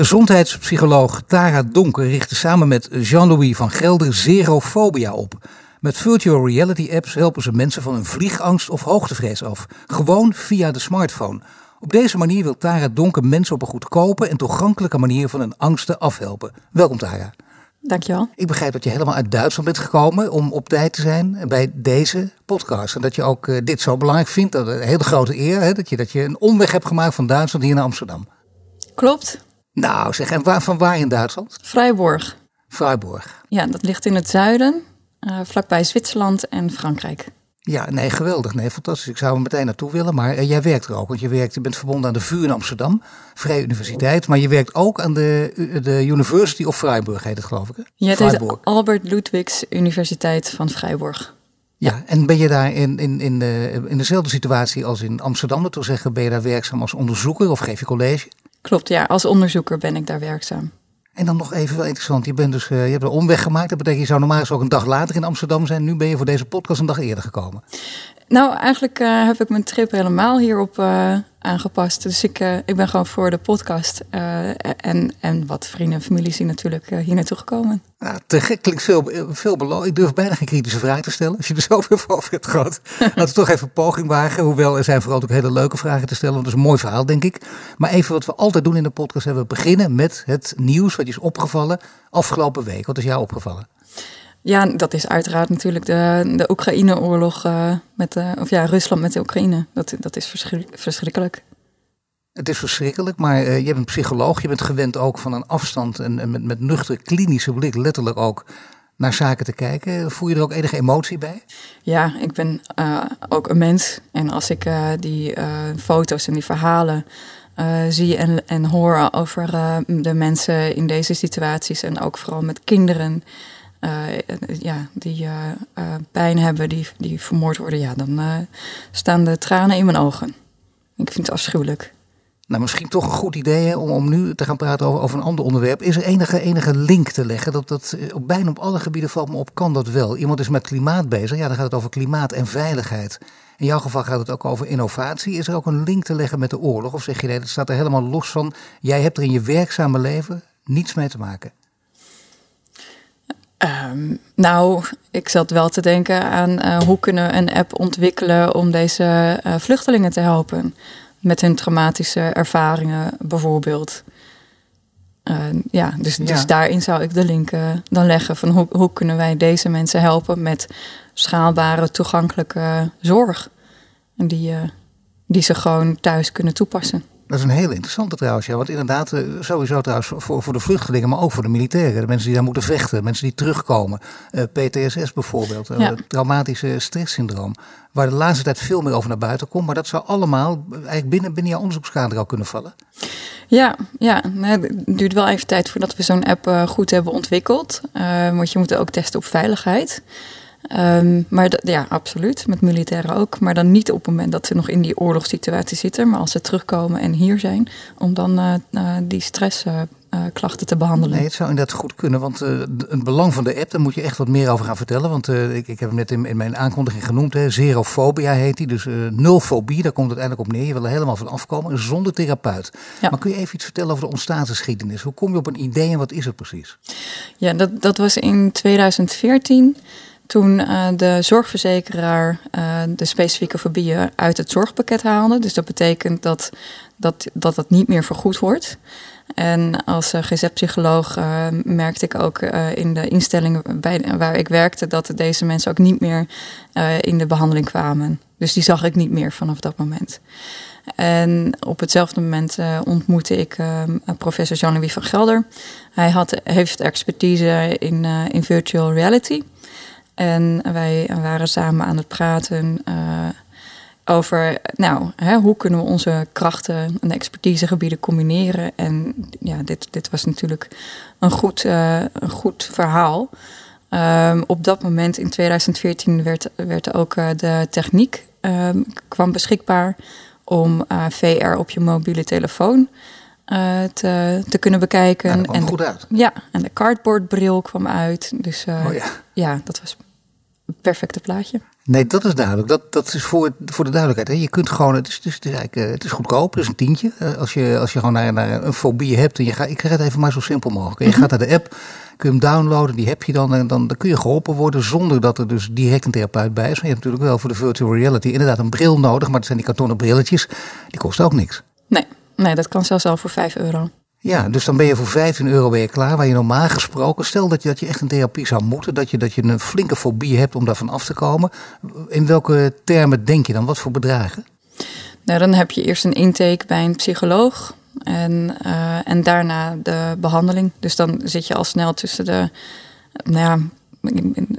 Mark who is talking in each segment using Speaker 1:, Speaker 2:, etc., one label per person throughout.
Speaker 1: Gezondheidspsycholoog Tara Donker richtte samen met Jean-Louis van Gelder Zerofobia op. Met virtual reality apps helpen ze mensen van hun vliegangst of hoogtevrees af. Gewoon via de smartphone. Op deze manier wil Tara Donker mensen op een goedkope en toegankelijke manier van hun angsten afhelpen. Welkom Tara.
Speaker 2: Dankjewel.
Speaker 1: Ik begrijp dat je helemaal uit Duitsland bent gekomen om op tijd te zijn bij deze podcast. En dat je ook uh, dit zo belangrijk vindt. Dat een hele grote eer hè, dat, je, dat je een omweg hebt gemaakt van Duitsland hier naar Amsterdam.
Speaker 2: Klopt.
Speaker 1: Nou zeg, en waar, van waar in Duitsland?
Speaker 2: Freiburg.
Speaker 1: Freiburg.
Speaker 2: Ja, dat ligt in het zuiden, uh, vlakbij Zwitserland en Frankrijk.
Speaker 1: Ja, nee, geweldig. Nee, fantastisch. Ik zou er meteen naartoe willen. Maar uh, jij werkt er ook. Want je, werkt, je bent verbonden aan de VU in Amsterdam, Vrije Universiteit. Maar je werkt ook aan de, de University of Freiburg, heet het geloof ik. Hè?
Speaker 2: Ja, het heet de Albert Ludwigs Universiteit van Freiburg.
Speaker 1: Ja, en ben je daar in, in, in, de, in dezelfde situatie als in Amsterdam? Dat wil zeggen, ben je daar werkzaam als onderzoeker of geef je college?
Speaker 2: Klopt, ja. Als onderzoeker ben ik daar werkzaam.
Speaker 1: En dan nog even wel interessant. Je, bent dus, uh, je hebt een omweg gemaakt. Dat betekent, je zou normaal eens ook een dag later in Amsterdam zijn. Nu ben je voor deze podcast een dag eerder gekomen.
Speaker 2: Nou, eigenlijk uh, heb ik mijn trip helemaal hierop uh, aangepast. Dus ik, ik ben gewoon voor de podcast en, en wat vrienden en familie zien natuurlijk hier naartoe gekomen.
Speaker 1: Ja, te gek klinkt veel, veel beloond. Ik durf bijna geen kritische vraag te stellen. Als je er zoveel over hebt gehad. Laten we toch even een poging wagen. Hoewel er zijn vooral ook hele leuke vragen te stellen. Want dat is een mooi verhaal, denk ik. Maar even wat we altijd doen in de podcast. We beginnen met het nieuws wat je is opgevallen afgelopen week. Wat is jou opgevallen?
Speaker 2: Ja, dat is uiteraard natuurlijk de, de Oekraïne-oorlog uh, met de, of ja, Rusland met de Oekraïne. Dat, dat is verschrik, verschrikkelijk.
Speaker 1: Het is verschrikkelijk, maar uh, je bent een psycholoog. Je bent gewend ook van een afstand en, en met, met nuchter klinische blik letterlijk ook naar zaken te kijken. Voel je er ook enige emotie bij?
Speaker 2: Ja, ik ben uh, ook een mens. En als ik die foto's en die verhalen zie en, en hoor over de mensen in deze situaties en ook vooral met kinderen uh, ja, die uh, pijn hebben, die, die vermoord worden, ja, dan staan de tranen in mijn ogen. Ik vind het afschuwelijk.
Speaker 1: Nou, misschien toch een goed idee om, om nu te gaan praten over, over een ander onderwerp. Is er enige, enige link te leggen? Dat, dat op bijna op alle gebieden valt me op, kan dat wel. Iemand is met klimaat bezig, ja, dan gaat het over klimaat en veiligheid. In jouw geval gaat het ook over innovatie. Is er ook een link te leggen met de oorlog? Of zeg je nee, dat staat er helemaal los van. Jij hebt er in je werkzame leven niets mee te maken?
Speaker 2: Um, nou, ik zat wel te denken aan uh, hoe kunnen we een app ontwikkelen om deze uh, vluchtelingen te helpen. Met hun traumatische ervaringen bijvoorbeeld. Uh, ja, dus, ja. dus daarin zou ik de link dan leggen van hoe, hoe kunnen wij deze mensen helpen met schaalbare, toegankelijke zorg. En die, die ze gewoon thuis kunnen toepassen.
Speaker 1: Dat is een hele interessante trouwens, ja. Want inderdaad, eh, sowieso trouwens voor, voor de vluchtelingen, maar ook voor de militairen. De mensen die daar moeten vechten, mensen die terugkomen. Uh, PTSS bijvoorbeeld, ja. uh, traumatische stresssyndroom. Waar de laatste tijd veel meer over naar buiten komt. Maar dat zou allemaal eigenlijk binnen, binnen jouw onderzoekskader al kunnen vallen.
Speaker 2: Ja, ja. het duurt wel even tijd voordat we zo'n app goed hebben ontwikkeld. want je moet ook testen op veiligheid. Um, maar ja, absoluut. Met militairen ook. Maar dan niet op het moment dat ze nog in die oorlogssituatie zitten. Maar als ze terugkomen en hier zijn. Om dan uh, uh, die stressklachten uh, te behandelen.
Speaker 1: Nee, het zou inderdaad goed kunnen. Want het belang van de app, daar moet je echt wat meer over gaan vertellen. Want ik, ik heb hem net in, in, mijn aankondiging genoemd. Hè, zerofobia heet die. Dus nul fobie, daar komt het uiteindelijk op neer. Je wil er helemaal van afkomen. Zonder therapeut. Ja. Maar kun je even iets vertellen over de ontstaansgeschiedenis? Hoe kom je op een idee en wat is het precies?
Speaker 2: Ja, dat, dat was in 2014 toen uh, de zorgverzekeraar uh, de specifieke fobieën uit het zorgpakket haalde. Dus dat betekent dat dat, dat, dat niet meer vergoed wordt. En als uh, GZ-psycholoog merkte ik ook in de instellingen waar ik werkte dat deze mensen ook niet meer in de behandeling kwamen. Dus die zag ik niet meer vanaf dat moment. En op hetzelfde moment ontmoette ik professor Jean-Louis van Gelder. Hij had, heeft expertise in, in virtual reality. En wij waren samen aan het praten uh, over, nou, hè, hoe kunnen we onze krachten en expertisegebieden combineren. En ja, dit, dit was natuurlijk een goed, uh, een goed verhaal. Ehm, op dat moment in 2014 werd, werd ook uh, de techniek um, kwam beschikbaar om VR op je mobiele telefoon te, te kunnen bekijken.
Speaker 1: Nou, en goed uit.
Speaker 2: Ja, en de cardboardbril kwam uit. Dus
Speaker 1: oh, ja.
Speaker 2: ja, dat was perfecte plaatje.
Speaker 1: Nee, dat is duidelijk. Dat, dat is voor, voor de duidelijkheid. Hè. Je kunt gewoon, het is, het is, het is, eigenlijk, het is goedkoop, het is een tientje. Als je, als je gewoon naar, naar een fobie hebt en je gaat, ik ga het even maar zo simpel mogelijk. Je gaat naar de app, kun je hem downloaden, die heb je dan en dan, dan kun je geholpen worden zonder dat er dus direct een therapeut bij is. Maar je hebt natuurlijk wel voor de virtual reality inderdaad een bril nodig, maar dat zijn die kartonnen brilletjes, die kosten ook niks.
Speaker 2: Nee, nee dat kan zelfs al voor 5 euro.
Speaker 1: Ja, dus dan ben je voor 15 euro je klaar. Waar je normaal gesproken, stel dat je, dat je echt een therapie zou moeten, dat je, dat je een flinke fobie hebt om daarvan af te komen. In welke termen denk je dan? Wat voor bedragen?
Speaker 2: Nou, dan heb je eerst een intake bij een psycholoog en, uh, en daarna de behandeling. Dus dan zit je al snel tussen de, nou ja,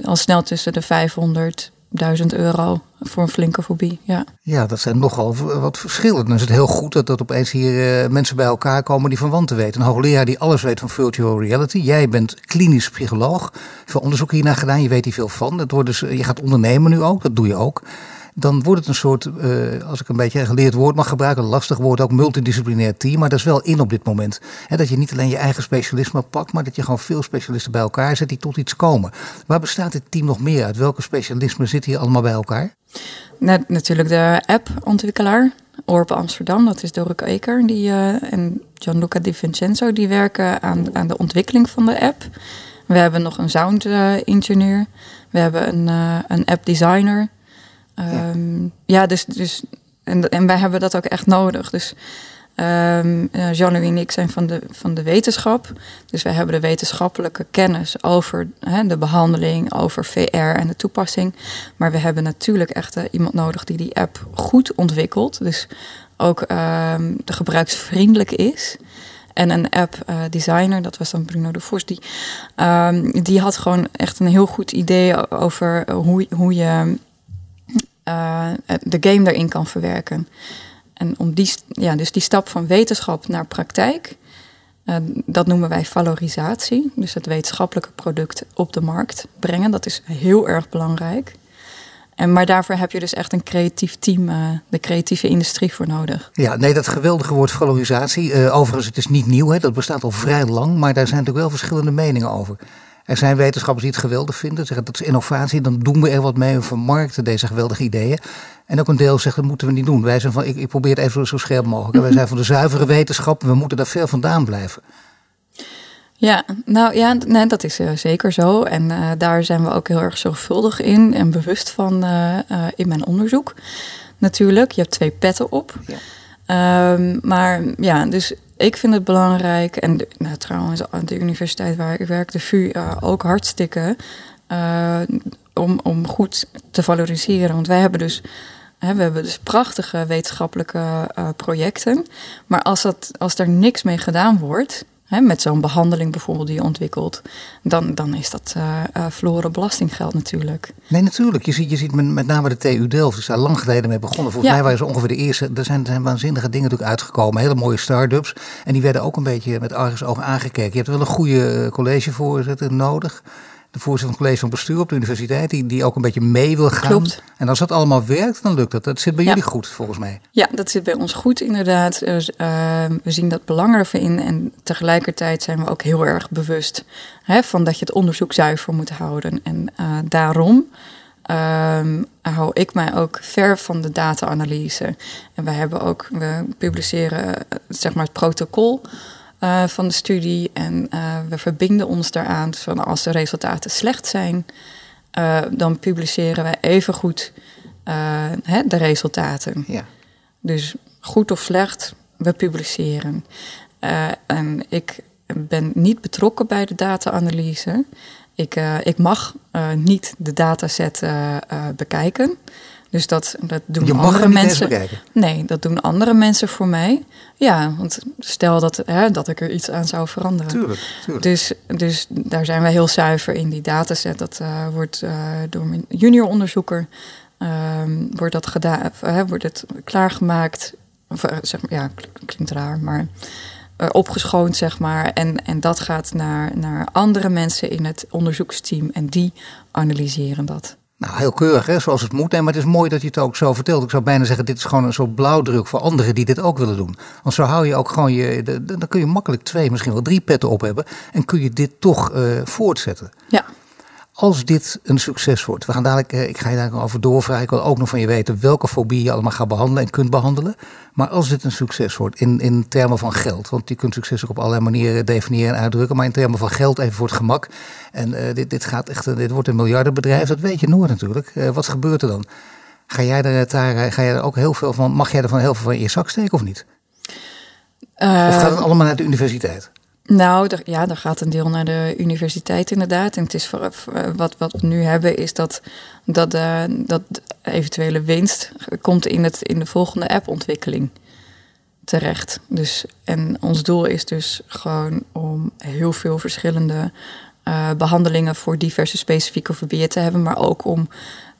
Speaker 2: al snel tussen de 500, 1000 euro voor een flinke fobie. Ja,
Speaker 1: ja dat zijn nogal wat verschillen. Dan is het heel goed dat, dat opeens hier uh, mensen bij elkaar komen die van wanten weten. Een hoogleraar die alles weet van virtual reality. Jij bent klinisch psycholoog. Veel onderzoek hiernaar gedaan. Je weet hier veel van. Het wordt dus, je gaat ondernemen nu ook. Dat doe je ook dan wordt het een soort, uh, als ik een beetje een geleerd woord mag gebruiken, een lastig woord ook, multidisciplinair team. Maar dat is wel in op dit moment. He, dat je niet alleen je eigen specialisme pakt, maar dat je gewoon veel specialisten bij elkaar zet die tot iets komen. Waar bestaat dit team nog meer uit? Welke specialismen zitten hier allemaal bij elkaar?
Speaker 2: Net, natuurlijk de appontwikkelaar. Orp Amsterdam, dat is Doruk Eker die, uh, en Gianluca Di Vincenzo, die werken aan, aan de ontwikkeling van de app. We hebben nog een sound uh, ingenieur. We hebben een, uh, een app designer. Um, ja. dus, dus en, en wij hebben dat ook echt nodig. Dus um, Jean-Louis en ik zijn van de, van de wetenschap. Dus wij hebben de wetenschappelijke kennis over de behandeling, over VR en de toepassing. Maar we hebben natuurlijk echt uh, iemand nodig die die app goed ontwikkelt. Dus ook um, de gebruiksvriendelijk is. En een app uh, designer, dat was dan Bruno de Vos, die, um, die had gewoon echt een heel goed idee over hoe, hoe je uh, de game erin kan verwerken. En om die, ja, dus die stap van wetenschap naar praktijk, uh, dat noemen wij valorisatie. Dus het wetenschappelijke product op de markt brengen. Dat is heel erg belangrijk. En, maar daarvoor heb je dus echt een creatief team, uh, de creatieve industrie voor nodig.
Speaker 1: Ja, nee, dat geweldige woord valorisatie. Uh, overigens, het is niet nieuw, hè, dat bestaat al vrij lang, maar daar zijn natuurlijk wel verschillende meningen over. Er zijn wetenschappers die het geweldig vinden, zeggen dat is innovatie, dan doen we er wat mee, we vermarkten deze geweldige ideeën. En ook een deel zegt dat moeten we niet doen. Wij zijn van, ik, ik probeer het even zo scherp mogelijk. Wij zijn van de zuivere wetenschap, we moeten daar veel vandaan blijven.
Speaker 2: Ja, nou ja, nee, dat is uh, zeker zo. En uh, daar zijn we ook heel erg zorgvuldig in en bewust van uh, in mijn onderzoek. Natuurlijk, je hebt twee petten op. Ja. Um, maar ja, dus ik vind het belangrijk, en nou, trouwens aan de universiteit waar ik werk, de VU, uh, ook hartstikke, uh, om, om goed te valoriseren. Want wij hebben dus, we hebben dus prachtige wetenschappelijke uh, projecten. Maar als, dat, als er niks mee gedaan wordt, hè, met zo'n behandeling bijvoorbeeld die je ontwikkelt, dan, dan is dat uh, uh, verloren belastinggeld natuurlijk.
Speaker 1: Nee, natuurlijk. Je ziet, je ziet met, name de TU Delft, is daar lang geleden mee begonnen. Volgens ja. mij waren ze ongeveer de eerste. Er zijn, er zijn waanzinnige dingen natuurlijk uitgekomen, hele mooie start-ups. En die werden ook een beetje met argusogen aangekeken. Je hebt er wel een goede collegevoorzitter nodig de voorzitter van het college van bestuur op de universiteit, die, die ook een beetje mee wil gaan.
Speaker 2: Klopt.
Speaker 1: En als dat allemaal werkt, dan lukt dat. Dat zit bij ja. jullie goed, volgens mij.
Speaker 2: Ja, dat zit bij ons goed, inderdaad. Dus, uh, we zien dat belang ervan in. En tegelijkertijd zijn we ook heel erg bewust hè, van dat je het onderzoek zuiver moet houden. En uh, daarom. Um, hou ik mij ook ver van de data-analyse. En we hebben ook, we publiceren zeg maar het protocol uh, van de studie. En uh, we verbinden ons daaraan. Van als de resultaten slecht zijn, uh, dan publiceren wij even goed hè, de resultaten.
Speaker 1: Ja.
Speaker 2: Dus goed of slecht, we publiceren. en ik ben niet betrokken bij de data-analyse. Ik, ik mag niet de dataset bekijken. Dus dat, dat doen
Speaker 1: je
Speaker 2: andere mensen. Nee, dat doen andere mensen voor mij. Ja, want stel dat, hè, dat ik er iets aan zou veranderen.
Speaker 1: Tuurlijk, tuurlijk.
Speaker 2: Dus, dus daar zijn wij heel zuiver in die dataset. Dat uh, wordt uh, door mijn junior onderzoeker uh, wordt dat gedaan, uh, wordt het klaargemaakt. Of, zeg maar, ja, klinkt raar, maar opgeschoond, zeg maar. En, en dat gaat naar, naar andere mensen in het onderzoeksteam en die analyseren dat.
Speaker 1: Nou, heel keurig, hè, zoals het moet. maar het is mooi dat je het ook zo vertelt. Ik zou bijna zeggen, dit is gewoon een soort blauwdruk voor anderen die dit ook willen doen. Want zo hou je ook gewoon je, dan kun je makkelijk twee, misschien wel drie petten op hebben. En kun je dit toch uh, voortzetten.
Speaker 2: Ja
Speaker 1: als dit een succes wordt, we gaan dadelijk, eh, ik ga je daar over doorvragen. Ik wil ook nog van je weten welke fobie je allemaal gaat behandelen en kunt behandelen. Maar als dit een succes wordt in, in termen van geld, want je kunt succes ook op allerlei manieren definiëren en uitdrukken, maar in termen van geld even voor het gemak. En uh, dit, dit, gaat echt, dit wordt een miljardenbedrijf, dat weet je nooit natuurlijk. Uh, wat gebeurt er dan? Ga jij er, daar, ga jij er ook heel veel van, mag jij er van heel veel van in je zak steken of niet? of gaat het allemaal naar de universiteit?
Speaker 2: Nou, ja, dan gaat een deel naar de universiteit inderdaad. En het is voor, wat, wat we nu hebben is dat, dat, uh, dat eventuele winst komt in, het, in de volgende appontwikkeling terecht. Dus, en ons doel is dus gewoon om heel veel verschillende uh, behandelingen voor diverse specifieke fobieën te hebben, maar ook om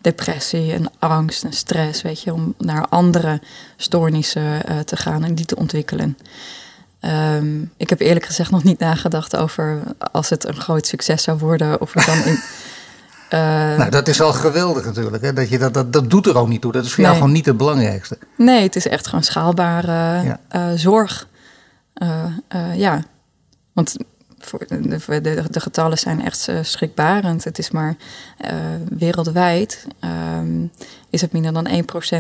Speaker 2: depressie en angst en stress, weet je, om naar andere stoornissen uh, te gaan en die te ontwikkelen. Um, ik heb eerlijk gezegd nog niet nagedacht over als het een groot succes zou worden. Of het dan in.
Speaker 1: Uh, nou, dat is al geweldig natuurlijk. Hè? Dat, je dat, dat, dat doet er ook niet toe. Dat is voor jou gewoon niet het belangrijkste.
Speaker 2: Nee, het is echt gewoon schaalbare ja. uh, zorg. Uh, ja, want de, de, de, getallen zijn echt uh, schrikbarend. Het is maar uh, wereldwijd um, is het minder dan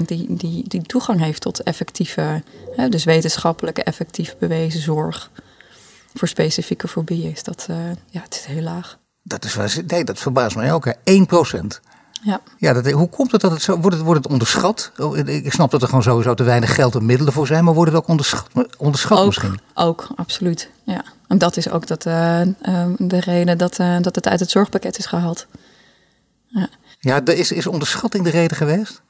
Speaker 2: 1% die, die, die toegang heeft tot effectieve, dus wetenschappelijke effectief bewezen zorg. Voor specifieke fobieën is dat, uh, ja, het is heel laag.
Speaker 1: Dat is nee, dat verbaast mij ook. Hè. 1%.
Speaker 2: Ja.
Speaker 1: Ja, dat, hoe komt het dat het zo wordt? Het, wordt het onderschat? Oh, ik snap dat er gewoon sowieso te weinig geld en middelen voor zijn, maar wordt het ook onderschat, onderschat
Speaker 2: ook,
Speaker 1: misschien?
Speaker 2: Ook, absoluut. Ja. En dat is ook dat, uh, de reden dat, uh, dat het uit het zorgpakket is gehaald.
Speaker 1: Ja, ja is, is onderschatting de reden geweest?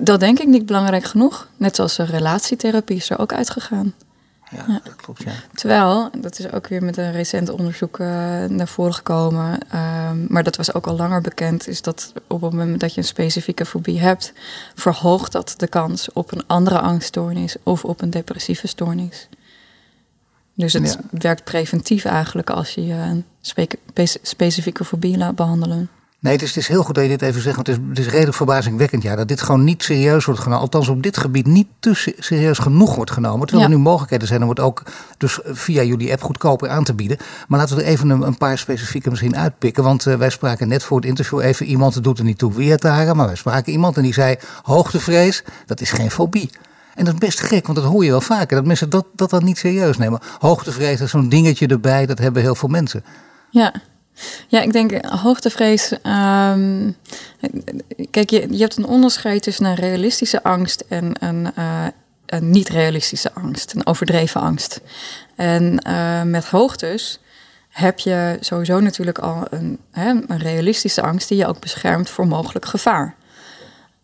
Speaker 2: dat denk ik niet belangrijk genoeg. Net zoals relatietherapie is er ook uitgegaan
Speaker 1: ja, dat klopt. Ja.
Speaker 2: Terwijl, dat is ook weer met een recent onderzoek uh, naar voren gekomen, um, maar dat was ook al langer bekend, is dat op het moment dat je een specifieke fobie hebt, verhoogt dat de kans op een andere angststoornis of op een depressieve stoornis. Dus het werkt preventief eigenlijk als je een specifieke fobie laat behandelen.
Speaker 1: Nee, het is, het is, heel goed dat je dit even zegt. Want het is, het is redelijk verbazingwekkend ja, dat dit gewoon niet serieus wordt genomen. Althans, op dit gebied niet te serieus genoeg wordt genomen. Terwijl er nu mogelijkheden zijn om het ook dus via jullie app goedkoper aan te bieden. Maar laten we er even een, een paar specifieke misschien uitpikken. Want uh, wij spraken net voor het interview even iemand, het doet er niet toe wie het daar, maar wij spraken iemand en die zei: hoogtevrees, dat is geen fobie. En dat is best gek, want dat hoor je wel vaker. Dat mensen dat, dat dan niet serieus nemen. Hoogtevrees is zo'n dingetje erbij, dat hebben heel veel mensen.
Speaker 2: Ja, ja, ik denk hoogtevrees. Um, kijk, je, je hebt een onderscheid tussen een realistische angst en een, uh, een niet-realistische angst, een overdreven angst. En uh, met hoogtes heb je sowieso natuurlijk al een, hè, een realistische angst die je ook beschermt voor mogelijk gevaar.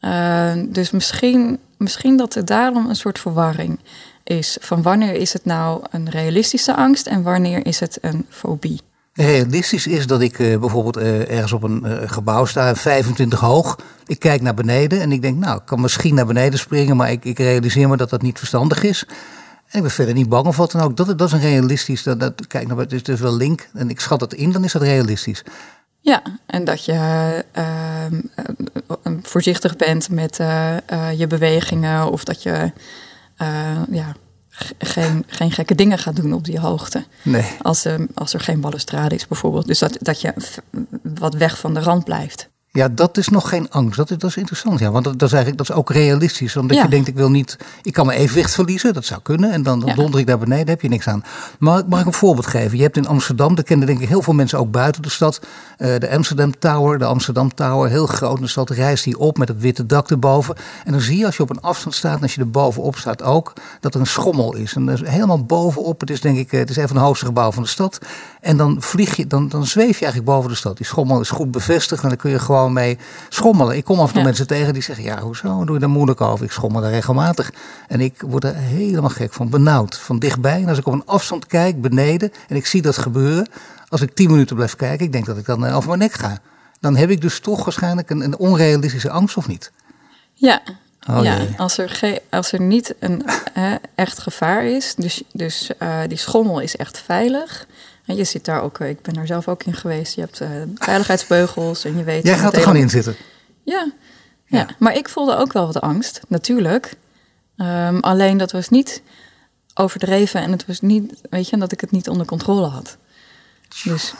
Speaker 2: Uh, dus misschien, misschien dat er daarom een soort verwarring is van wanneer is het nou een realistische angst en wanneer is het een fobie
Speaker 1: realistisch is dat ik uh, bijvoorbeeld uh, ergens op een uh, gebouw sta, 25 hoog. Ik kijk naar beneden en ik denk, nou, ik kan misschien naar beneden springen, maar ik, ik realiseer me dat dat niet verstandig is. En ik ben verder niet bang of wat dan ook. Dat, dat is een realistisch, dat, dat, kijk, nou, het is dus wel link en ik schat het in, dan is dat realistisch.
Speaker 2: Ja, en dat je ehm, voorzichtig bent met je bewegingen of dat je ja, geen, geen gekke dingen gaat doen op die hoogte.
Speaker 1: Nee.
Speaker 2: Als, er, als er geen balustrade is bijvoorbeeld. Dus dat, dat je wat weg van de rand blijft.
Speaker 1: Ja, dat is nog geen angst. Dat is, dat is interessant. Ja, want dat, dat, is eigenlijk, dat is ook realistisch. Omdat je denkt, ik wil niet. Ik kan mijn evenwicht verliezen. Dat zou kunnen. En dan, dan donder ik daar beneden. heb je niks aan. Maar mag ik een voorbeeld geven? Je hebt in Amsterdam, dat kennen denk ik heel veel mensen ook buiten de stad. Uh, de Amsterdam Tower. De Amsterdam Tower, heel groot in de stad. Rijst die op met het witte dak erboven. En dan zie je als je op een afstand staat. En als je er bovenop staat ook. Dat er een schommel is. En dat is helemaal bovenop. Het is denk ik, eh, het is een van de hoogste gebouwen van de stad. En dan vlieg je, dan, dan zweef je eigenlijk boven de stad. Die schommel is goed bevestigd. En dan kun je gewoon mee schommelen. Ik kom af en toe mensen tegen die zeggen: Ja, hoezo doe je daar moeilijk over? Ik schommel daar regelmatig. En ik word er helemaal gek van, benauwd. Van dichtbij. En als ik op een afstand kijk, beneden, en ik zie dat gebeuren. Als ik tien minuten blijf kijken, ik denk dat ik dan eh, over mijn nek ga. Dan heb ik dus toch waarschijnlijk een, een onrealistische angst of niet?
Speaker 2: Ja,
Speaker 1: Oh,
Speaker 2: ja, als er, als er niet een hè, echt gevaar is, dus, dus eh, die schommel is echt veilig. En je zit daar ook, eh, ik ben daar zelf ook in geweest. Je hebt eh, veiligheidsbeugels en je weet.
Speaker 1: Jij gaat er gewoon in zitten.
Speaker 2: Ja, ja.
Speaker 1: Ja.
Speaker 2: maar ik voelde ook wel wat angst, natuurlijk. Ehm, alleen dat was niet overdreven en het was niet, weet je, dat ik het niet onder controle had. Dus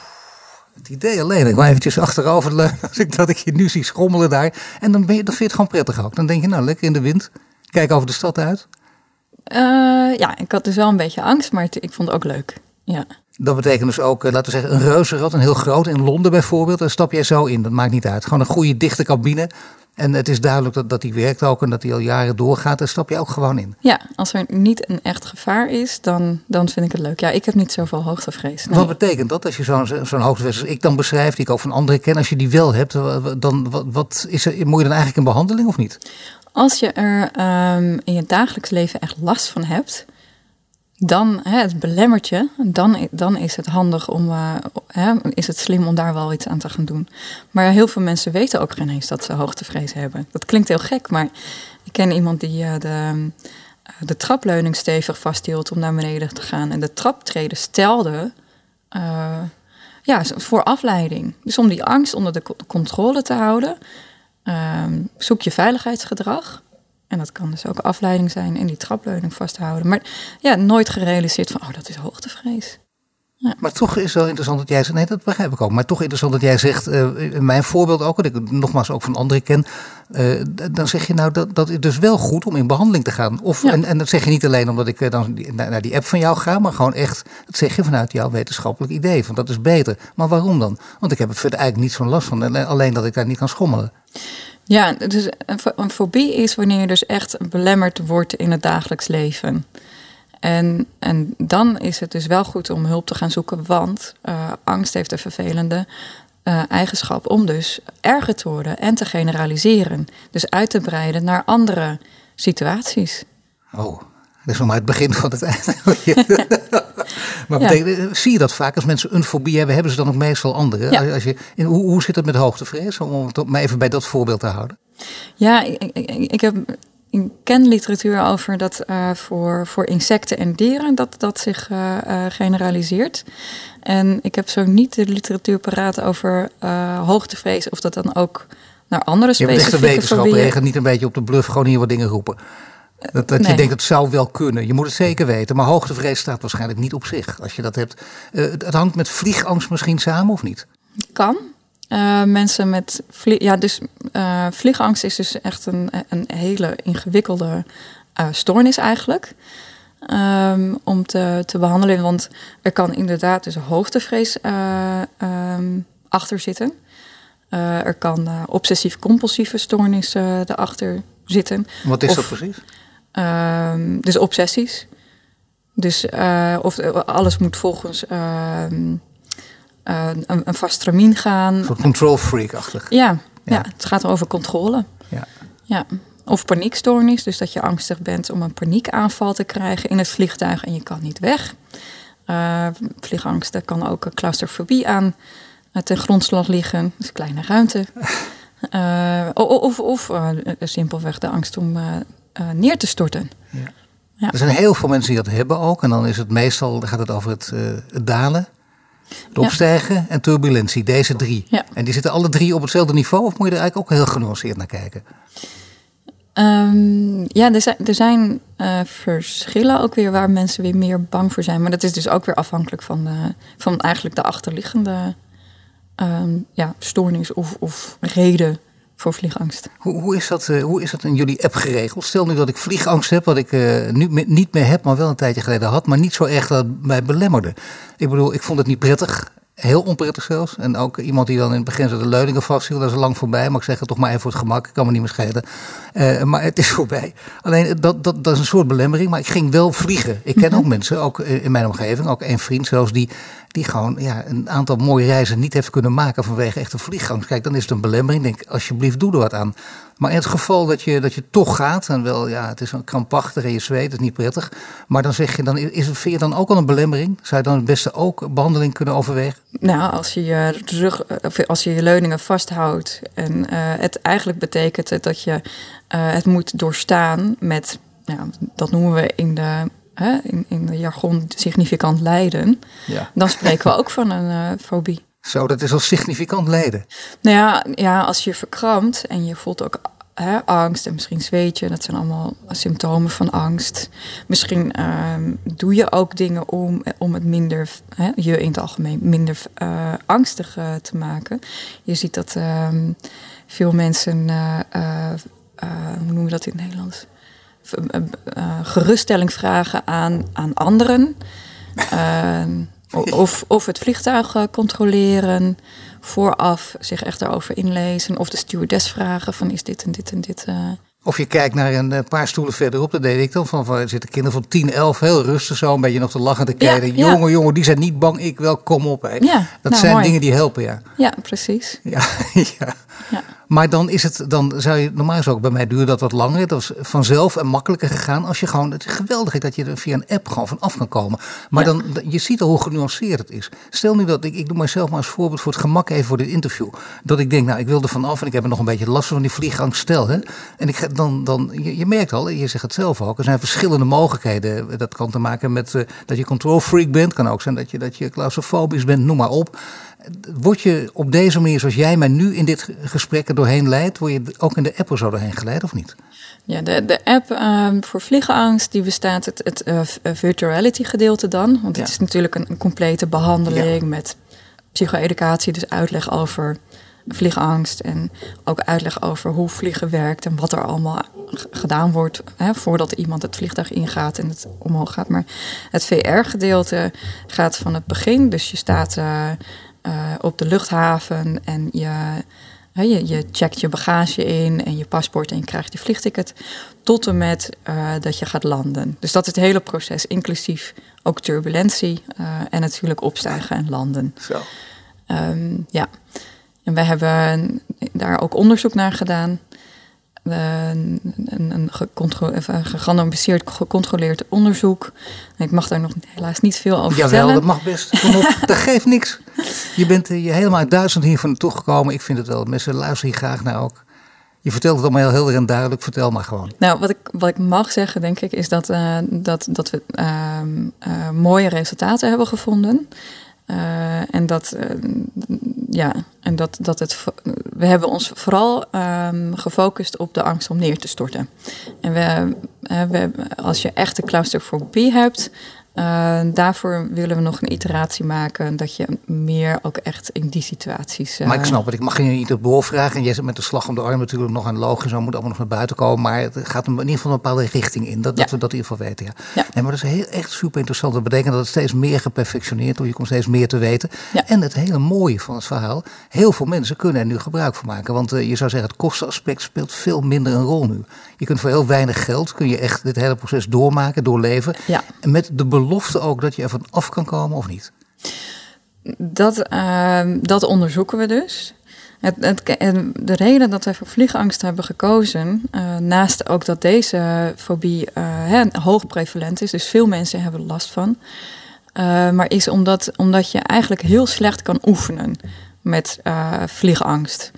Speaker 1: Het idee alleen, ik wil eventjes achterover leunen als ik dat ik je nu zie schommelen daar. En dan, ben je, dan vind je het gewoon prettig ook. Dan denk je, nou lekker in de wind. Kijk over de stad uit.
Speaker 2: eh, ja, ik had dus wel een beetje angst, maar het- ik vond het ook leuk. Ja.
Speaker 1: Dat betekent dus ook, eh, laten we zeggen, een reuzenrad, een heel groot. In Londen bijvoorbeeld, daar stap jij zo in. Dat maakt niet uit. Gewoon een goede dichte cabine. En het is duidelijk dat, dat die werkt ook en dat die al jaren doorgaat. Daar stap je ook gewoon in.
Speaker 2: Ja, als er niet een echt gevaar is, dan, dan vind ik het leuk. Ja, ik heb niet zoveel hoogtevrees. nee.
Speaker 1: Wat betekent dat als je zo'n zo'n hoogtevrees als ik dan beschrijf, die ik ook van anderen ken, als je die wel hebt, dan wat, wat is er, moet je dan eigenlijk in behandeling of niet?
Speaker 2: Als je er ehm, in je dagelijks leven echt last van hebt, dan hè, het belemmert je. Dan, dan is het handig om, eh, hè, is het slim om daar wel iets aan te gaan doen. Maar heel veel mensen weten ook geen eens dat ze hoogtevrees hebben. Dat klinkt heel gek, maar ik ken iemand die eh, de, eh, de trapleuning stevig vasthield om naar beneden te gaan. En de traptreden stelde ja, voor afleiding. Dus om die angst onder de co- controle te houden, ehm, zoek je veiligheidsgedrag. En dat kan dus ook afleiding zijn en die trapleuning vasthouden. Maar ja, nooit gerealiseerd van, oh, dat is hoogtevrees.
Speaker 1: Maar toch is wel interessant dat jij zegt, nee dat begrijp ik ook. Maar toch interessant dat jij zegt, eh, in mijn voorbeeld ook, wat ik nogmaals ook van anderen ken. eh, dan zeg je nou, dat, dat is dus wel goed om in behandeling te gaan. Of,
Speaker 2: Ja.
Speaker 1: en, en dat zeg je niet alleen omdat ik eh, dan naar, naar die app van jou ga, maar gewoon echt, dat zeg je vanuit jouw wetenschappelijk idee. Van dat is beter. Maar waarom dan? Want ik heb er verder eigenlijk niet zo'n last van. En, Alleen dat ik daar niet kan schommelen.
Speaker 2: Ja, dus een, fo- een fobie is wanneer je dus echt belemmerd wordt in het dagelijks leven. En, en dan is het dus wel goed om hulp te gaan zoeken, want eh, angst heeft de vervelende eh, eigenschap om dus erger te worden en te generaliseren. Dus uit te breiden naar andere situaties.
Speaker 1: Oh, dat is nog maar het begin van het einde. Maar betekent, eh, zie je dat vaak als mensen een fobie hebben, hebben ze dan ook meestal andere? Als, je, in, hoe, hoe zit het met hoogtevrees? Om het maar even bij dat voorbeeld te houden.
Speaker 2: Ja, ik, ik, ik heb ik ken literatuur over dat eh, voor, voor insecten en dieren dat dat zich eh, eh, generaliseert. En ik heb zo niet de literatuur paraat over hoogtevrees of dat dan ook naar andere
Speaker 1: Je bent echt een
Speaker 2: specifieke
Speaker 1: wetenschapper. Je gaat niet een beetje op de bluff gewoon hier wat dingen roepen. Dat, dat je denkt, het zou wel kunnen. Je moet het zeker weten. Maar hoogtevrees staat waarschijnlijk niet op zich. Als je dat hebt. Eh, het hangt met vliegangst misschien samen of niet?
Speaker 2: Kan. Eh, mensen met vlie ja, dus eh, vliegangst is dus echt een, een hele ingewikkelde stoornis eigenlijk. Ehm, om te, te behandelen. Want er kan inderdaad dus hoogtevrees eh, ehm, achter zitten. Er kan obsessief-compulsieve stoornis eh erachter zitten.
Speaker 1: Wat is
Speaker 2: Of-
Speaker 1: dat precies?
Speaker 2: Ehm, dus obsessies. Dus eh, of alles moet volgens ehm, eh, een, een vast stramien gaan.
Speaker 1: Een soort control freak-achtig.
Speaker 2: Ja, ja.
Speaker 1: Ja.
Speaker 2: het gaat over controle.
Speaker 1: Ja.
Speaker 2: Ja. Of paniekstoornis, dus dat je angstig bent om een paniekaanval te krijgen in het vliegtuig en je kan niet weg. Eh vliegangst, daar kan ook een claustrofobie aan eh, ten grondslag liggen, dus kleine ruimte. Eh, of of eh, simpelweg de angst om eh, neer te storten.
Speaker 1: Er zijn heel veel mensen die dat hebben ook. En dan is het meestal, dan gaat het over het, eh, het dalen, het
Speaker 2: Ja.
Speaker 1: opstijgen en turbulentie. Deze drie.
Speaker 2: Ja.
Speaker 1: En die zitten alle drie op hetzelfde niveau. Of moet je er eigenlijk ook heel genuanceerd naar kijken?
Speaker 2: Ehm, ja, er zijn, er zijn eh, verschillen ook weer waar mensen weer meer bang voor zijn. Maar dat is dus ook weer afhankelijk van, de, van eigenlijk de achterliggende ehm, ja, stoornis of, of reden voor vliegangst.
Speaker 1: Hoe, hoe, is dat, eh, hoe is dat in jullie app geregeld? Stel nu dat ik vliegangst heb, wat ik eh, nu me- niet meer heb, maar wel een tijdje geleden had, maar niet zo erg dat het mij belemmerde. Ik bedoel, ik vond het niet prettig. Heel onprettig zelfs. En ook iemand die dan in het begin de leuningen vasthield, dat is lang voorbij. Maar ik zeg het toch maar even voor het gemak, ik kan me niet meer schelen. Eh, maar het is voorbij. Alleen dat, dat, dat is een soort belemmering, maar ik ging wel vliegen. Ik ken ook mensen, ook in mijn omgeving, ook één vriend zelfs, die die gewoon ja, een aantal mooie reizen niet heeft kunnen maken vanwege echte vliegangst. Kijk, dan is het een belemmering. Denk, alsjeblieft, doe er wat aan. Maar in het geval dat je, dat je toch gaat, en wel, ja, het is een krampachtig en je zweet, is niet prettig. Maar dan zeg je, dan is het, vind je dan ook al een belemmering? Zou je dan het beste ook behandeling kunnen overwegen?
Speaker 2: Nou, als je je rug, als je je leuningen vasthoudt en uh, het eigenlijk betekent dat je uh, het moet doorstaan met, ja, dat noemen we in de hè, in, in de jargon significant lijden, ja. dan spreken we ook van een uh, fobie.
Speaker 1: Zo, dat is al significant lijden.
Speaker 2: Nou ja, ja, als je verkrampt en je voelt ook hè, angst en misschien zweet je, dat zijn allemaal symptomen van angst. Misschien uh, doe je ook dingen om, om het minder, hè, je in het algemeen minder uh, angstig uh, te maken. Je ziet dat ehm, veel mensen, hoe noemen we dat in het Nederlands? Uh, geruststelling vragen aan, aan anderen. Uh, of, of het vliegtuig controleren, vooraf zich echt daarover inlezen. Of de stewardess vragen van is dit en dit en dit.
Speaker 1: Of je kijkt naar een paar stoelen verderop, dat deed ik dan. Van, van zitten kinderen van 10, 11, heel rustig zo, een beetje nog te lachen te kijken. Ja, jongen, jongen, die zijn niet bang, ik wel, kom op. Hè. Ja, dat nou, zijn dingen die helpen, ja.
Speaker 2: Ja, precies.
Speaker 1: Ja, ja. ja. Maar dan is het, dan zou je normaal gesproken, bij mij duurde dat wat langer. Dat was vanzelf en makkelijker gegaan als je gewoon, het is geweldig dat je er via een app gewoon vanaf kan komen. Maar dan, je ziet al hoe genuanceerd het is. Stel nu dat, ik, ik doe mijzelf maar als voorbeeld voor het gemak even voor dit interview. Dat ik denk, nou ik wil er vanaf en ik heb er nog een beetje last van die vliegangst. Stel hè. En ik, dan, dan, je, je merkt al, je zegt het zelf ook, er zijn verschillende mogelijkheden. Dat kan te maken met uh, dat je control freak bent. Kan ook zijn dat je, dat je claustrofobisch bent, noem maar op. Word je op deze manier, zoals jij mij nu in dit gesprek er doorheen leidt, word je ook in de app er zo doorheen geleid of niet?
Speaker 2: Ja, de, de app um, voor vliegenangst, die bestaat het, het uh, virtuality gedeelte dan. Want het is natuurlijk een, een complete behandeling met psycho-educatie, dus uitleg over vliegangst en ook uitleg over hoe vliegen werkt en wat er allemaal gedaan wordt hè, voordat iemand het vliegtuig ingaat en het omhoog gaat. Maar het VR-gedeelte gaat van het begin, dus je staat uh, uh, op de luchthaven en je, je, je, checkt je bagage in en je paspoort en je krijgt je vliegticket. Tot en met uh, dat je gaat landen. Dus dat is het hele proces, inclusief ook turbulentie en natuurlijk opstijgen en landen. Zo. Um, ja, en wij hebben daar ook onderzoek naar gedaan een, een, een gerandomiseerd gecontroleerd onderzoek. Ik mag daar nog helaas niet veel over
Speaker 1: Jawel,
Speaker 2: vertellen.
Speaker 1: dat mag best. Kom op, dat geeft niks. Je bent je helemaal uit Duitsland hier naartoe gekomen. Ik vind het wel. Mensen luisteren hier graag naar ook. Je vertelt het allemaal heel helder en duidelijk. Vertel maar gewoon.
Speaker 2: Nou, wat ik, wat ik mag zeggen, denk ik, is dat, uh, dat, dat we uh, uh, mooie resultaten hebben gevonden. Uh, en dat, uh, ja, en dat, dat het, we hebben ons vooral um, gefocust op de angst om neer te storten. En we, uh, we, als je echte claustrofobie hebt, uh, daarvoor willen we nog een iteratie maken dat je meer ook echt in die situaties.
Speaker 1: Uh... Maar ik snap het, ik mag je niet op doorvragen. En jij zit met de slag om de arm natuurlijk nog aan logisch, zo moet allemaal nog naar buiten komen. Maar het gaat in ieder geval een bepaalde richting in. Dat, dat we dat in ieder geval weten. Ja. ja. Nee, maar dat is heel, echt super interessant. Dat betekent dat het steeds meer geperfectioneerd wordt. Je komt steeds meer te weten. Ja. En het hele mooie van het verhaal, heel veel mensen kunnen er nu gebruik van maken. Want uh, je zou zeggen, het kostenaspect speelt veel minder een rol nu. Je kunt voor heel weinig geld, kun je echt dit hele proces doormaken, doorleven. Ja. En met de belofte ook dat je ervan af kan komen of niet?
Speaker 2: Dat, uh, dat onderzoeken we dus. Het, het, de reden dat wij voor vliegangst hebben gekozen, uh, naast ook dat deze fobie uh, hoog prevalent is, dus veel mensen hebben last van, uh, maar is omdat, omdat je eigenlijk heel slecht kan oefenen met vliegangst.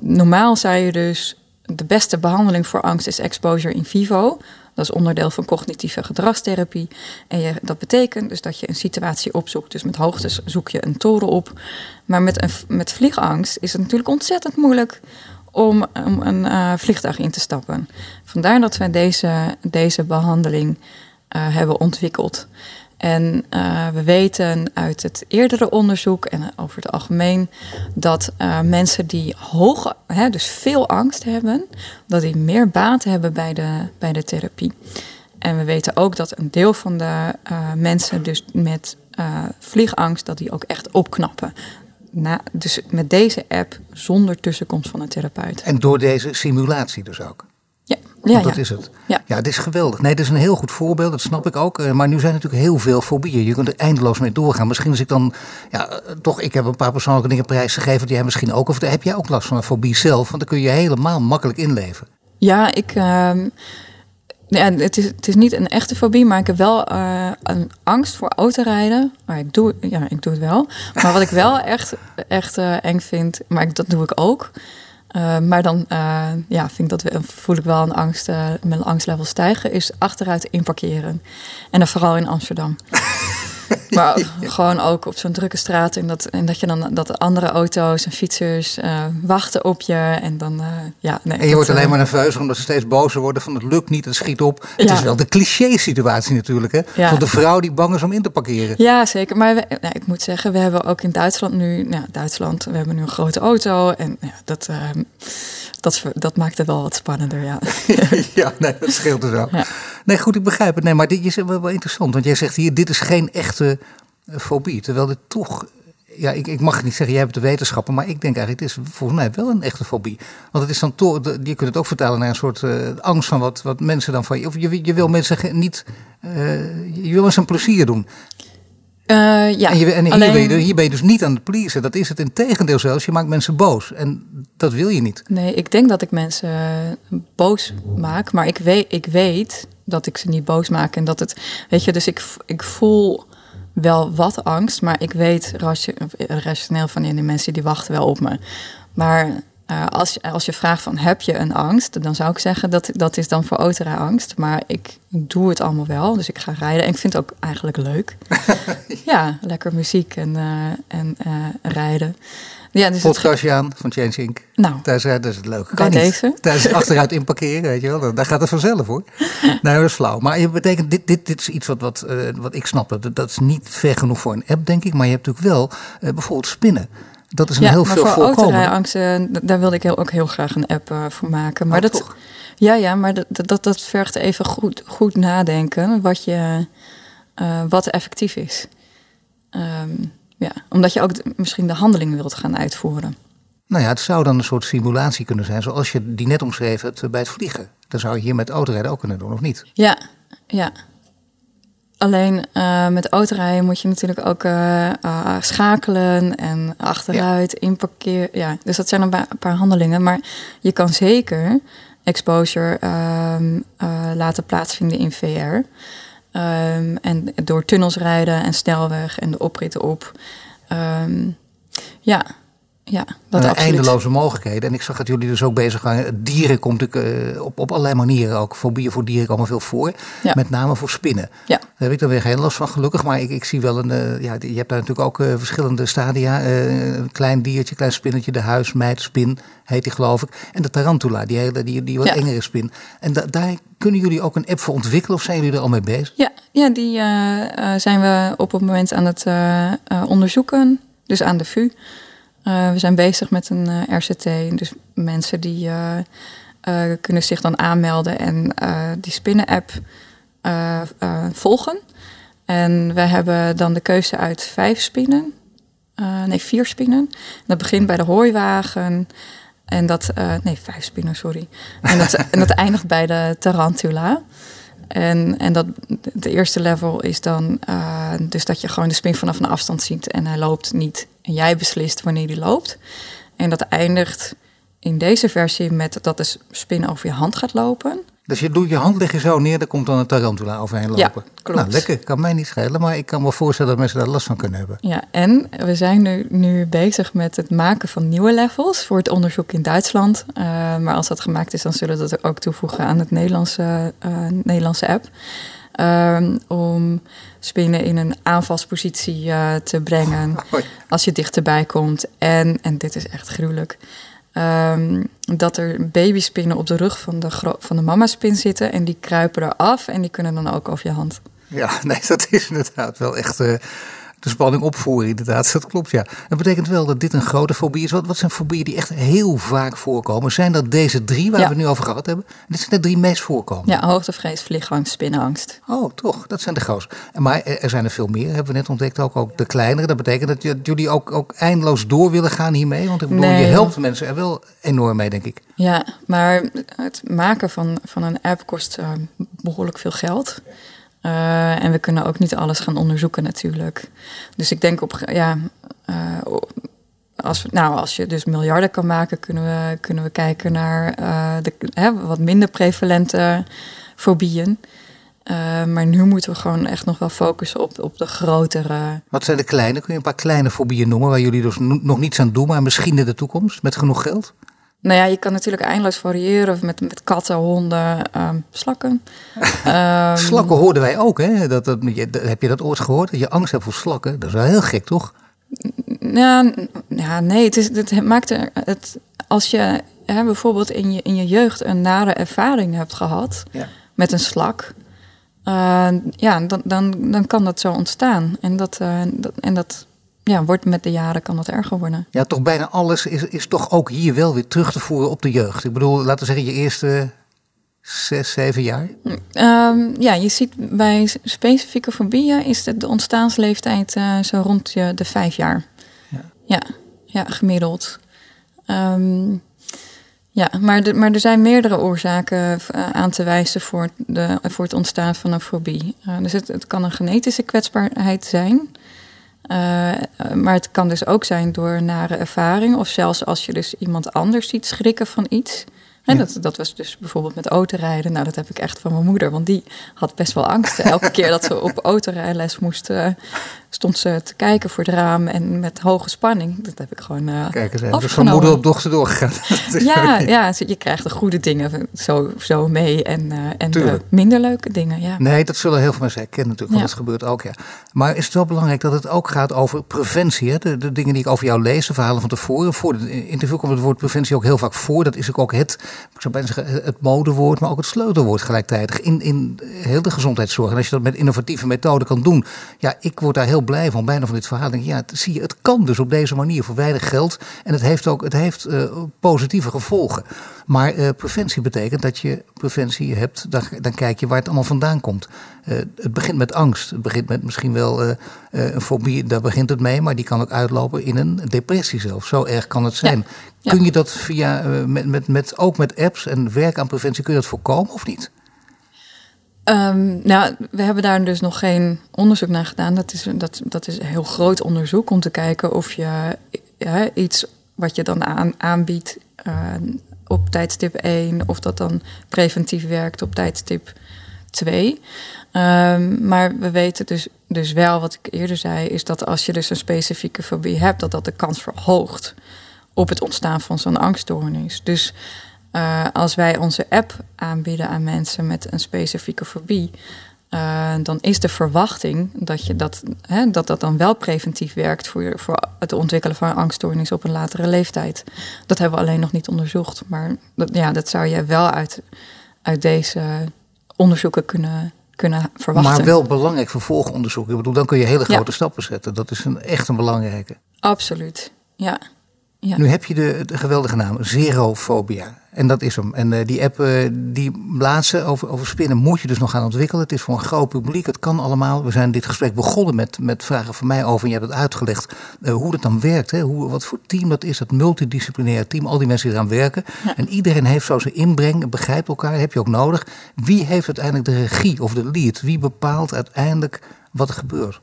Speaker 2: normaal zou je dus de beste behandeling voor angst is exposure in vivo. Dat is onderdeel van cognitieve gedragstherapie. En je, dat betekent dus dat je een situatie opzoekt. Dus met hoogtes zoek je een toren op. Maar met, een, met vliegangst is het natuurlijk ontzettend moeilijk om, om een uh, vliegtuig in te stappen. Vandaar dat wij deze, deze behandeling uh, hebben ontwikkeld. En uh, we weten uit het eerdere onderzoek en over het algemeen dat uh, mensen die hoge, hè, dus veel angst hebben, dat die meer baat hebben bij de, bij de therapie. En we weten ook dat een deel van de uh, mensen dus met vliegangst, dat die ook echt opknappen. Na, dus met deze app zonder tussenkomst van een therapeut.
Speaker 1: En door deze simulatie dus ook?
Speaker 2: Ja.
Speaker 1: Want dat
Speaker 2: ja.
Speaker 1: is het.
Speaker 2: Ja.
Speaker 1: ja, het is geweldig. Nee, het is een heel goed voorbeeld, dat snap ik ook. Eh, Maar nu zijn er natuurlijk heel veel fobieën. Je kunt er eindeloos mee doorgaan. Misschien als ik dan, ja, eh, toch, ik heb een paar persoonlijke dingen prijsgegeven die jij misschien ook, of heb jij ook last van een fobie zelf? Want dan kun je helemaal makkelijk inleven.
Speaker 2: Ja, ik. ja, het, is, het is niet een echte fobie, maar ik heb wel eh, een angst voor autorijden. Maar ik doe, ja, ik doe het wel. Maar wat ik wel echt, echt eng vind, maar ik, dat doe ik ook. Eh, maar dan eh, ja, vind dat, voel ik wel een angst, eh, mijn angstlevel stijgen, is achteruit inparkeren. En dan vooral in Amsterdam. Maar gewoon ook op zo'n drukke straat. En dat, en dat je dan dat andere auto's en fietsers eh, wachten op je. En dan, eh, ja, nee.
Speaker 1: En je
Speaker 2: dat,
Speaker 1: wordt alleen
Speaker 2: eh,
Speaker 1: maar nerveus omdat ze steeds bozer worden van het lukt niet, het schiet op. Het is wel de cliché-situatie natuurlijk, hè?
Speaker 2: Ja.
Speaker 1: Van de vrouw die bang is om in te parkeren.
Speaker 2: Ja, zeker. Maar we, nou, ik moet zeggen, we hebben ook in Duitsland nu, nou, Duitsland, we hebben nu een grote auto. En ja, dat, ehm, dat, dat maakt het wel wat spannender, ja.
Speaker 1: ja, nee, dat scheelt er zo.
Speaker 2: Ja.
Speaker 1: Nee, goed, ik begrijp het. Nee, maar dit is wel, wel interessant. Want jij zegt hier, dit is geen echte eh, fobie. Terwijl dit toch... Ja, ik, ik mag het niet zeggen, jij hebt de wetenschappen. Maar ik denk eigenlijk, het is volgens mij wel een echte fobie. Want het is dan toch... Je kunt het ook vertalen naar een soort eh, angst van wat, wat mensen dan van je... Of je, je wil mensen niet... eh, je wil mensen een plezier doen.
Speaker 2: Eh, ja,
Speaker 1: en je, en hier,
Speaker 2: alleen-
Speaker 1: ben je, hier ben je dus niet aan het pleasen. Dat is het in tegendeel zelfs. Je maakt mensen boos. En dat wil je niet.
Speaker 2: Nee, ik denk dat ik mensen eh, boos maak, maar ik weet, ik weet dat ik ze niet boos maak. En dat het, weet je, dus ik, ik voel wel wat angst, maar ik weet ratio- eh, rationeel van die mensen die wachten wel op me. Maar eh, als, je- als je vraagt van heb je een angst, dan zou ik zeggen dat dat is dan voor autorij-angst. Maar ik doe het allemaal wel, dus ik ga rijden en ik vind het ook eigenlijk leuk. ja, lekker muziek en, eh, en eh, rijden. Ja, dus
Speaker 1: Podcastje aan van Change Inc.
Speaker 2: nou,
Speaker 1: Tijdens rijden, dat is het leuk. Kan niet.
Speaker 2: deze?
Speaker 1: Tijdens het achteruit inparkeren, weet je wel. Daar gaat het vanzelf hoor. Nee, dat is flauw. Maar je betekent, dit, dit, dit is iets wat, wat, wat ik snap. Dat, dat is niet ver genoeg voor een app, denk ik. Maar je hebt natuurlijk wel bijvoorbeeld spinnen. Dat is een
Speaker 2: ja,
Speaker 1: heel
Speaker 2: maar
Speaker 1: veel
Speaker 2: voor
Speaker 1: voorkomen.
Speaker 2: autorijangsten, d- daar wilde ik heel, ook heel graag een app eh, voor maken. Maar
Speaker 1: Oh,
Speaker 2: dat,
Speaker 1: toch?
Speaker 2: ja, ja, maar dat, dat, dat vergt even goed, goed nadenken wat, je, eh, wat effectief is. Ehm, ja, omdat je ook misschien de handeling wilt gaan uitvoeren.
Speaker 1: Nou ja, het zou dan een soort simulatie kunnen zijn. Zoals je die net omschreven hebt eh, bij het vliegen. Dat zou je hier met autorijden ook kunnen doen, of niet?
Speaker 2: Ja, ja. Alleen eh, met autorijden moet je natuurlijk ook eh, eh, schakelen en achteruit, inparkeer. Ja, dus dat zijn een paar handelingen. Maar je kan zeker exposure ehm, eh, laten plaatsvinden in VR. Ehm, en door tunnels rijden en snelweg en de opritten op. Ehm, ja, ja, dat absoluut.
Speaker 1: eindeloze mogelijkheden. En ik zag dat jullie dus ook bezig waren. Dieren komt natuurlijk eh, op, op allerlei manieren ook. Fobieën voor dieren komen veel voor.
Speaker 2: Ja.
Speaker 1: Met name voor spinnen.
Speaker 2: Ja.
Speaker 1: Daar heb ik dan weer geen last van, gelukkig. Maar ik, ik zie wel een. eh, ja, je hebt daar natuurlijk ook verschillende stadia. Een klein diertje, klein spinnetje, de huismeid, spin heet die geloof ik. En de tarantula, die, hele, die, die wat
Speaker 2: Ja.
Speaker 1: engere spin. En da- daar kunnen jullie ook een app voor ontwikkelen of zijn jullie er al mee bezig?
Speaker 2: Ja, ja die zijn we op het moment aan het onderzoeken. Dus aan de VU. Eh, we zijn bezig met een eh, RCT. Dus mensen die eh, kunnen zich dan aanmelden en die spinnen-app volgen. En we hebben dan de keuze uit vijf spinnen. Nee, vier spinnen. Dat begint bij de hooiwagen. En dat, nee, vijf spinnen, sorry. En dat, en dat eindigt bij de tarantula. En, en dat, de eerste level is dan dus dat je gewoon de spin vanaf een afstand ziet en hij loopt niet. En jij beslist wanneer die loopt. En dat eindigt in deze versie met dat de spin over je hand gaat lopen.
Speaker 1: Dus je doet je hand leg je zo neer, daar komt dan een tarantula overheen
Speaker 2: Ja,
Speaker 1: lopen.
Speaker 2: klopt.
Speaker 1: Nou, lekker. Kan mij niet schelen, maar ik kan me voorstellen dat mensen daar last van kunnen hebben.
Speaker 2: Ja, en we zijn nu, nu bezig met het maken van nieuwe levels voor het onderzoek in Duitsland. Eh, maar als dat gemaakt is, dan zullen we dat ook toevoegen aan het Nederlandse, eh, Nederlandse app. Ehm, om spinnen in een aanvalspositie eh, te brengen als je dichterbij komt. En, en dit is echt gruwelijk, ehm, dat er babyspinnen op de rug van de, van de mamaspin zitten. En die kruipen eraf en die kunnen dan ook over je hand.
Speaker 1: Ja, nee, dat is inderdaad wel echt. eh, de spanning opvoeren, inderdaad. Dat klopt, ja. Dat betekent wel dat dit een grote fobie is. Wat, wat zijn fobieën die echt heel vaak voorkomen? Zijn dat deze drie waar we het nu over gehad hebben? Dit zijn de drie meest voorkomen.
Speaker 2: Ja, hoogtevrees, vliegangst, spinnenangst.
Speaker 1: Oh, toch? Dat zijn de grootste. Maar er zijn er veel meer, hebben we net ontdekt. Ook, ook de kleinere. Dat betekent dat jullie ook, ook eindeloos door willen gaan hiermee? Want ik bedoel, je helpt mensen er wel enorm mee, denk ik.
Speaker 2: Ja, maar het maken van, van een app kost uh, behoorlijk veel geld. Uh, en we kunnen ook niet alles gaan onderzoeken natuurlijk. Dus ik denk op ja, uh, als, nou, als je dus miljarden kan maken, kunnen we, kunnen we kijken naar uh, de hè, wat minder prevalente fobieën. maar nu moeten we gewoon echt nog wel focussen op, op de grotere.
Speaker 1: Wat zijn de kleine? Kun je een paar kleine fobieën noemen waar jullie dus nog niets aan doen, maar misschien in de toekomst met genoeg geld?
Speaker 2: Nou ja, je kan natuurlijk eindeloos variëren met, met katten, honden, um, slakken.
Speaker 1: um, slakken hoorden wij ook, hè? Dat, dat, heb je dat ooit gehoord? Dat je angst hebt voor slakken? Dat is wel heel gek, toch?
Speaker 2: Ja, ja nee, het, is, het maakt het, als je hè, bijvoorbeeld in je, in je jeugd een nare ervaring hebt gehad ja. met een slak, uh, ja, dan, dan, dan kan dat zo ontstaan. En dat, uh, dat, en dat ja, wordt met de jaren kan dat erger worden.
Speaker 1: Ja, toch bijna alles is, is toch ook hier wel weer terug te voeren op de jeugd. Ik bedoel, laten we zeggen, je eerste zes, zeven jaar?
Speaker 2: Um, ja, je ziet bij specifieke fobieën is de, de ontstaansleeftijd uh, zo rond je de vijf jaar. Ja, ja, ja gemiddeld. Um, ja, maar, de, maar er zijn meerdere oorzaken uh, aan te wijzen voor, de, voor het ontstaan van een fobie. Uh, dus het, het kan een genetische kwetsbaarheid zijn. Uh, maar het kan dus ook zijn door nare ervaring of zelfs als je dus iemand anders ziet schrikken van iets. En dat, dat was dus bijvoorbeeld met autorijden. Nou, dat heb ik echt van mijn moeder, want die had best wel angst. Elke keer dat ze op autorijles moest, uh, stond ze te kijken voor het raam en met hoge spanning. Dat heb ik gewoon. Uh,
Speaker 1: Kijk eens, dus van moeder op dochter doorgegaan.
Speaker 2: ja, ja, je krijgt de goede dingen zo, zo mee en, uh, en de minder leuke dingen. Ja.
Speaker 1: Nee, dat zullen heel veel mensen herkennen natuurlijk, want ja. dat gebeurt ook. Ja. Maar is het wel belangrijk dat het ook gaat over preventie? Hè? De, de dingen die ik over jou lees, de verhalen van tevoren. Voor het interview komt het woord preventie ook heel vaak voor. Dat is ook het, ik zou bijna zeggen, het modewoord, maar ook het sleutelwoord gelijktijdig in, in heel de gezondheidszorg. En als je dat met innovatieve methoden kan doen, ja, ik word daar heel blij van, bijna van dit verhaal. Denk ik, ja, zie je, het kan dus op deze manier voor weinig geld. En het heeft ook het heeft, uh, positieve gevolgen. Maar uh, preventie betekent dat je preventie hebt, dan, dan kijk je waar het allemaal vandaan komt. Uh, het begint met angst. Het begint met misschien wel een fobie, daar begint het mee, maar die kan ook uitlopen in een depressie zelf. Zo erg kan het zijn. Ja. Ja. Kun je dat via, met, met, met, ook met apps en werk aan preventie, kun je dat voorkomen of niet?
Speaker 2: Um, nou, we hebben daar dus nog geen onderzoek naar gedaan. Dat is, dat, dat is een heel groot onderzoek om te kijken of je iets wat je dan aan, aanbiedt uh, op tijdstip 1, of dat dan preventief werkt op tijdstip 2. Um, maar we weten dus, dus wel, wat ik eerder zei, is dat als je dus een specifieke fobie hebt, dat dat de kans verhoogt op het ontstaan van zo'n angststoornis. Dus uh, als wij onze app aanbieden aan mensen met een specifieke fobie, uh, dan is de verwachting dat, je dat, hè, dat dat dan wel preventief werkt voor, voor het ontwikkelen van angststoornis op een latere leeftijd. Dat hebben we alleen nog niet onderzocht. Maar dat, ja, dat zou je wel uit, uit deze onderzoeken kunnen, kunnen verwachten.
Speaker 1: Maar wel belangrijk vervolgonderzoek. Ik bedoel, dan kun je hele grote ja. stappen zetten. Dat is een, echt een belangrijke.
Speaker 2: Absoluut, ja. Ja.
Speaker 1: Nu heb je de, de, geweldige naam, Zerofobia. En dat is hem. En uh, die app, uh, die laatste over, over spinnen, moet je dus nog gaan ontwikkelen. Het is voor een groot publiek, het kan allemaal. We zijn dit gesprek begonnen met, met vragen van mij over. En je hebt het uitgelegd uh, hoe dat dan werkt. Hè? Hoe, wat voor team dat is, dat multidisciplinair team. Al die mensen die eraan werken. Ja. En iedereen heeft zo zijn inbreng, begrijpt elkaar, heb je ook nodig. Wie heeft uiteindelijk de regie of de lead? Wie bepaalt uiteindelijk wat er gebeurt?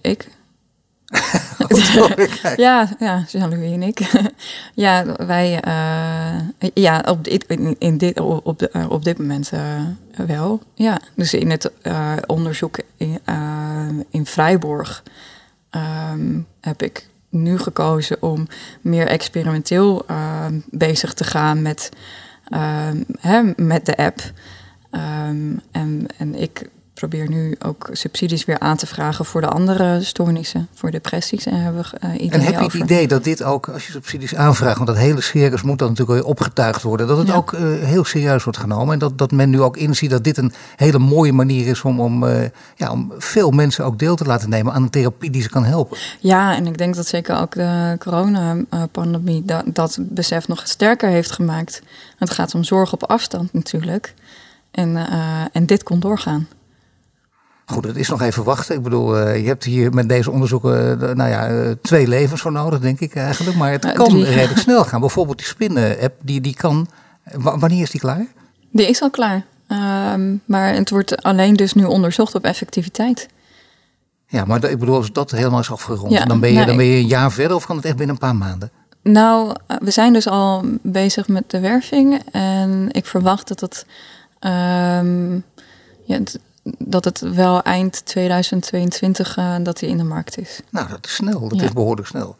Speaker 2: ik. ja, ja, Jean-Louis en ik. ja, wij, uh, ja, op dit, in, dit, op, de, op dit moment uh, wel. Ja, dus in het onderzoek in, in Vrijborg um, heb ik nu gekozen om meer experimenteel bezig te gaan met, hè, met de app. En, en ik probeer nu ook subsidies weer aan te vragen voor de andere stoornissen, voor depressies. En hebben we uh, ideeën
Speaker 1: En heb je
Speaker 2: over.
Speaker 1: het idee dat dit ook, als je subsidies aanvraagt, want dat hele circus moet dan natuurlijk weer opgetuigd worden, dat het
Speaker 2: Ja.
Speaker 1: ook eh, heel serieus wordt genomen en dat, dat men nu ook inziet dat dit een hele mooie manier is om, om, eh, ja, om veel mensen ook deel te laten nemen aan een therapie die ze kan helpen.
Speaker 2: Ja, en ik denk dat zeker ook de coronapandemie dat, dat besef nog sterker heeft gemaakt. Het gaat om zorg op afstand natuurlijk. En, en dit kon doorgaan.
Speaker 1: Goed, het is nog even wachten. Ik bedoel, eh, je hebt hier met deze onderzoeken eh, nou ja, eh, twee levens voor nodig, denk ik eigenlijk. Maar het
Speaker 2: Eh,
Speaker 1: kan redelijk snel gaan. Bijvoorbeeld die spinnen-app, die, die kan... wa- wanneer is die klaar?
Speaker 2: Die is al klaar. Ehm, maar het wordt alleen dus nu onderzocht op effectiviteit.
Speaker 1: Ja, maar dat- ik bedoel, als dat helemaal is afgerond,
Speaker 2: Ja,
Speaker 1: dan, ben je,
Speaker 2: nou,
Speaker 1: dan ben je een jaar verder of kan het echt binnen een paar maanden?
Speaker 2: Nou, we zijn dus al bezig met de werving. En ik verwacht dat het, ehm, ja, het- dat het wel eind 2022 eh, dat hij in de markt is.
Speaker 1: Nou, dat is snel. Dat
Speaker 2: Ja.
Speaker 1: is behoorlijk snel.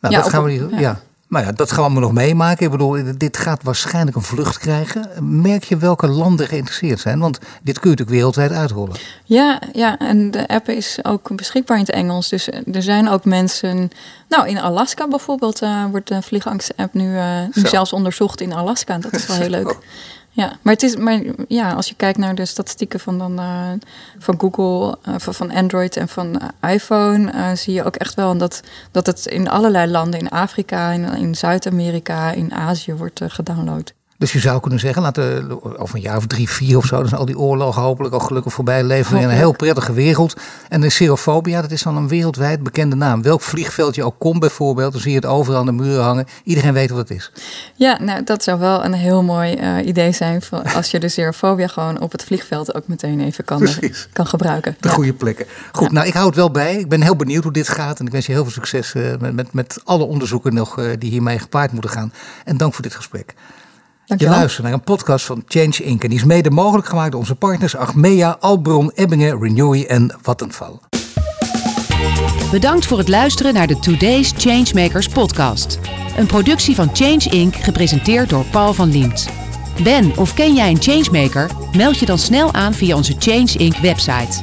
Speaker 1: Nou,
Speaker 2: Ja,
Speaker 1: dat gaan we niet. Ja.
Speaker 2: ja.
Speaker 1: Maar ja, dat gaan we allemaal nog meemaken. Ik bedoel, dit gaat waarschijnlijk een vlucht krijgen. Merk je welke landen geïnteresseerd zijn? Want dit kun je natuurlijk wereldwijd uitrollen.
Speaker 2: Ja, ja, en de app is ook beschikbaar in het Engels. Dus er zijn ook mensen. Nou, in Alaska bijvoorbeeld eh, wordt de vliegangst-app nu, eh, nu zelfs onderzocht in Alaska. Dat is wel heel leuk. Ja, maar, het is, maar ja, als je kijkt naar de statistieken van, dan, eh, van Google, eh, van, Android en van eh, iPhone, zie je ook echt wel dat, dat het in allerlei landen, in Afrika, in, Zuid-Amerika, in Azië wordt gedownload.
Speaker 1: Dus je zou kunnen zeggen, laten we over een jaar of drie, vier of zo, dan zijn al die oorlogen hopelijk al gelukkig voorbij. Leven we in een heel prettige wereld. En de serofobia, dat is dan een wereldwijd bekende naam. Welk vliegveld je ook komt bijvoorbeeld, dan zie je het overal aan de muren hangen. Iedereen weet wat het is.
Speaker 2: Ja, nou, dat zou wel een heel mooi eh, idee zijn voor als je de xerofobia gewoon op het vliegveld ook meteen even kan,
Speaker 1: Precies.
Speaker 2: kan gebruiken.
Speaker 1: De
Speaker 2: Ja.
Speaker 1: goede plekken. Goed,
Speaker 2: Ja.
Speaker 1: nou ik hou het wel bij. Ik ben heel benieuwd hoe dit gaat. En ik wens je heel veel succes eh, met, met, met alle onderzoeken nog eh, die hiermee gepaard moeten gaan. En dank voor dit gesprek. Je luistert naar een podcast van Change Inc. En die is mede mogelijk gemaakt door onze partners Achmea, Albron, Ebbingen, Renewy en Vattenfall.
Speaker 3: Bedankt voor het luisteren naar de Today's Changemakers podcast. Een productie van Change Inc. gepresenteerd door Paul van Liemt. Ben of ken jij een changemaker? Meld je dan snel aan via onze Change Inc. website.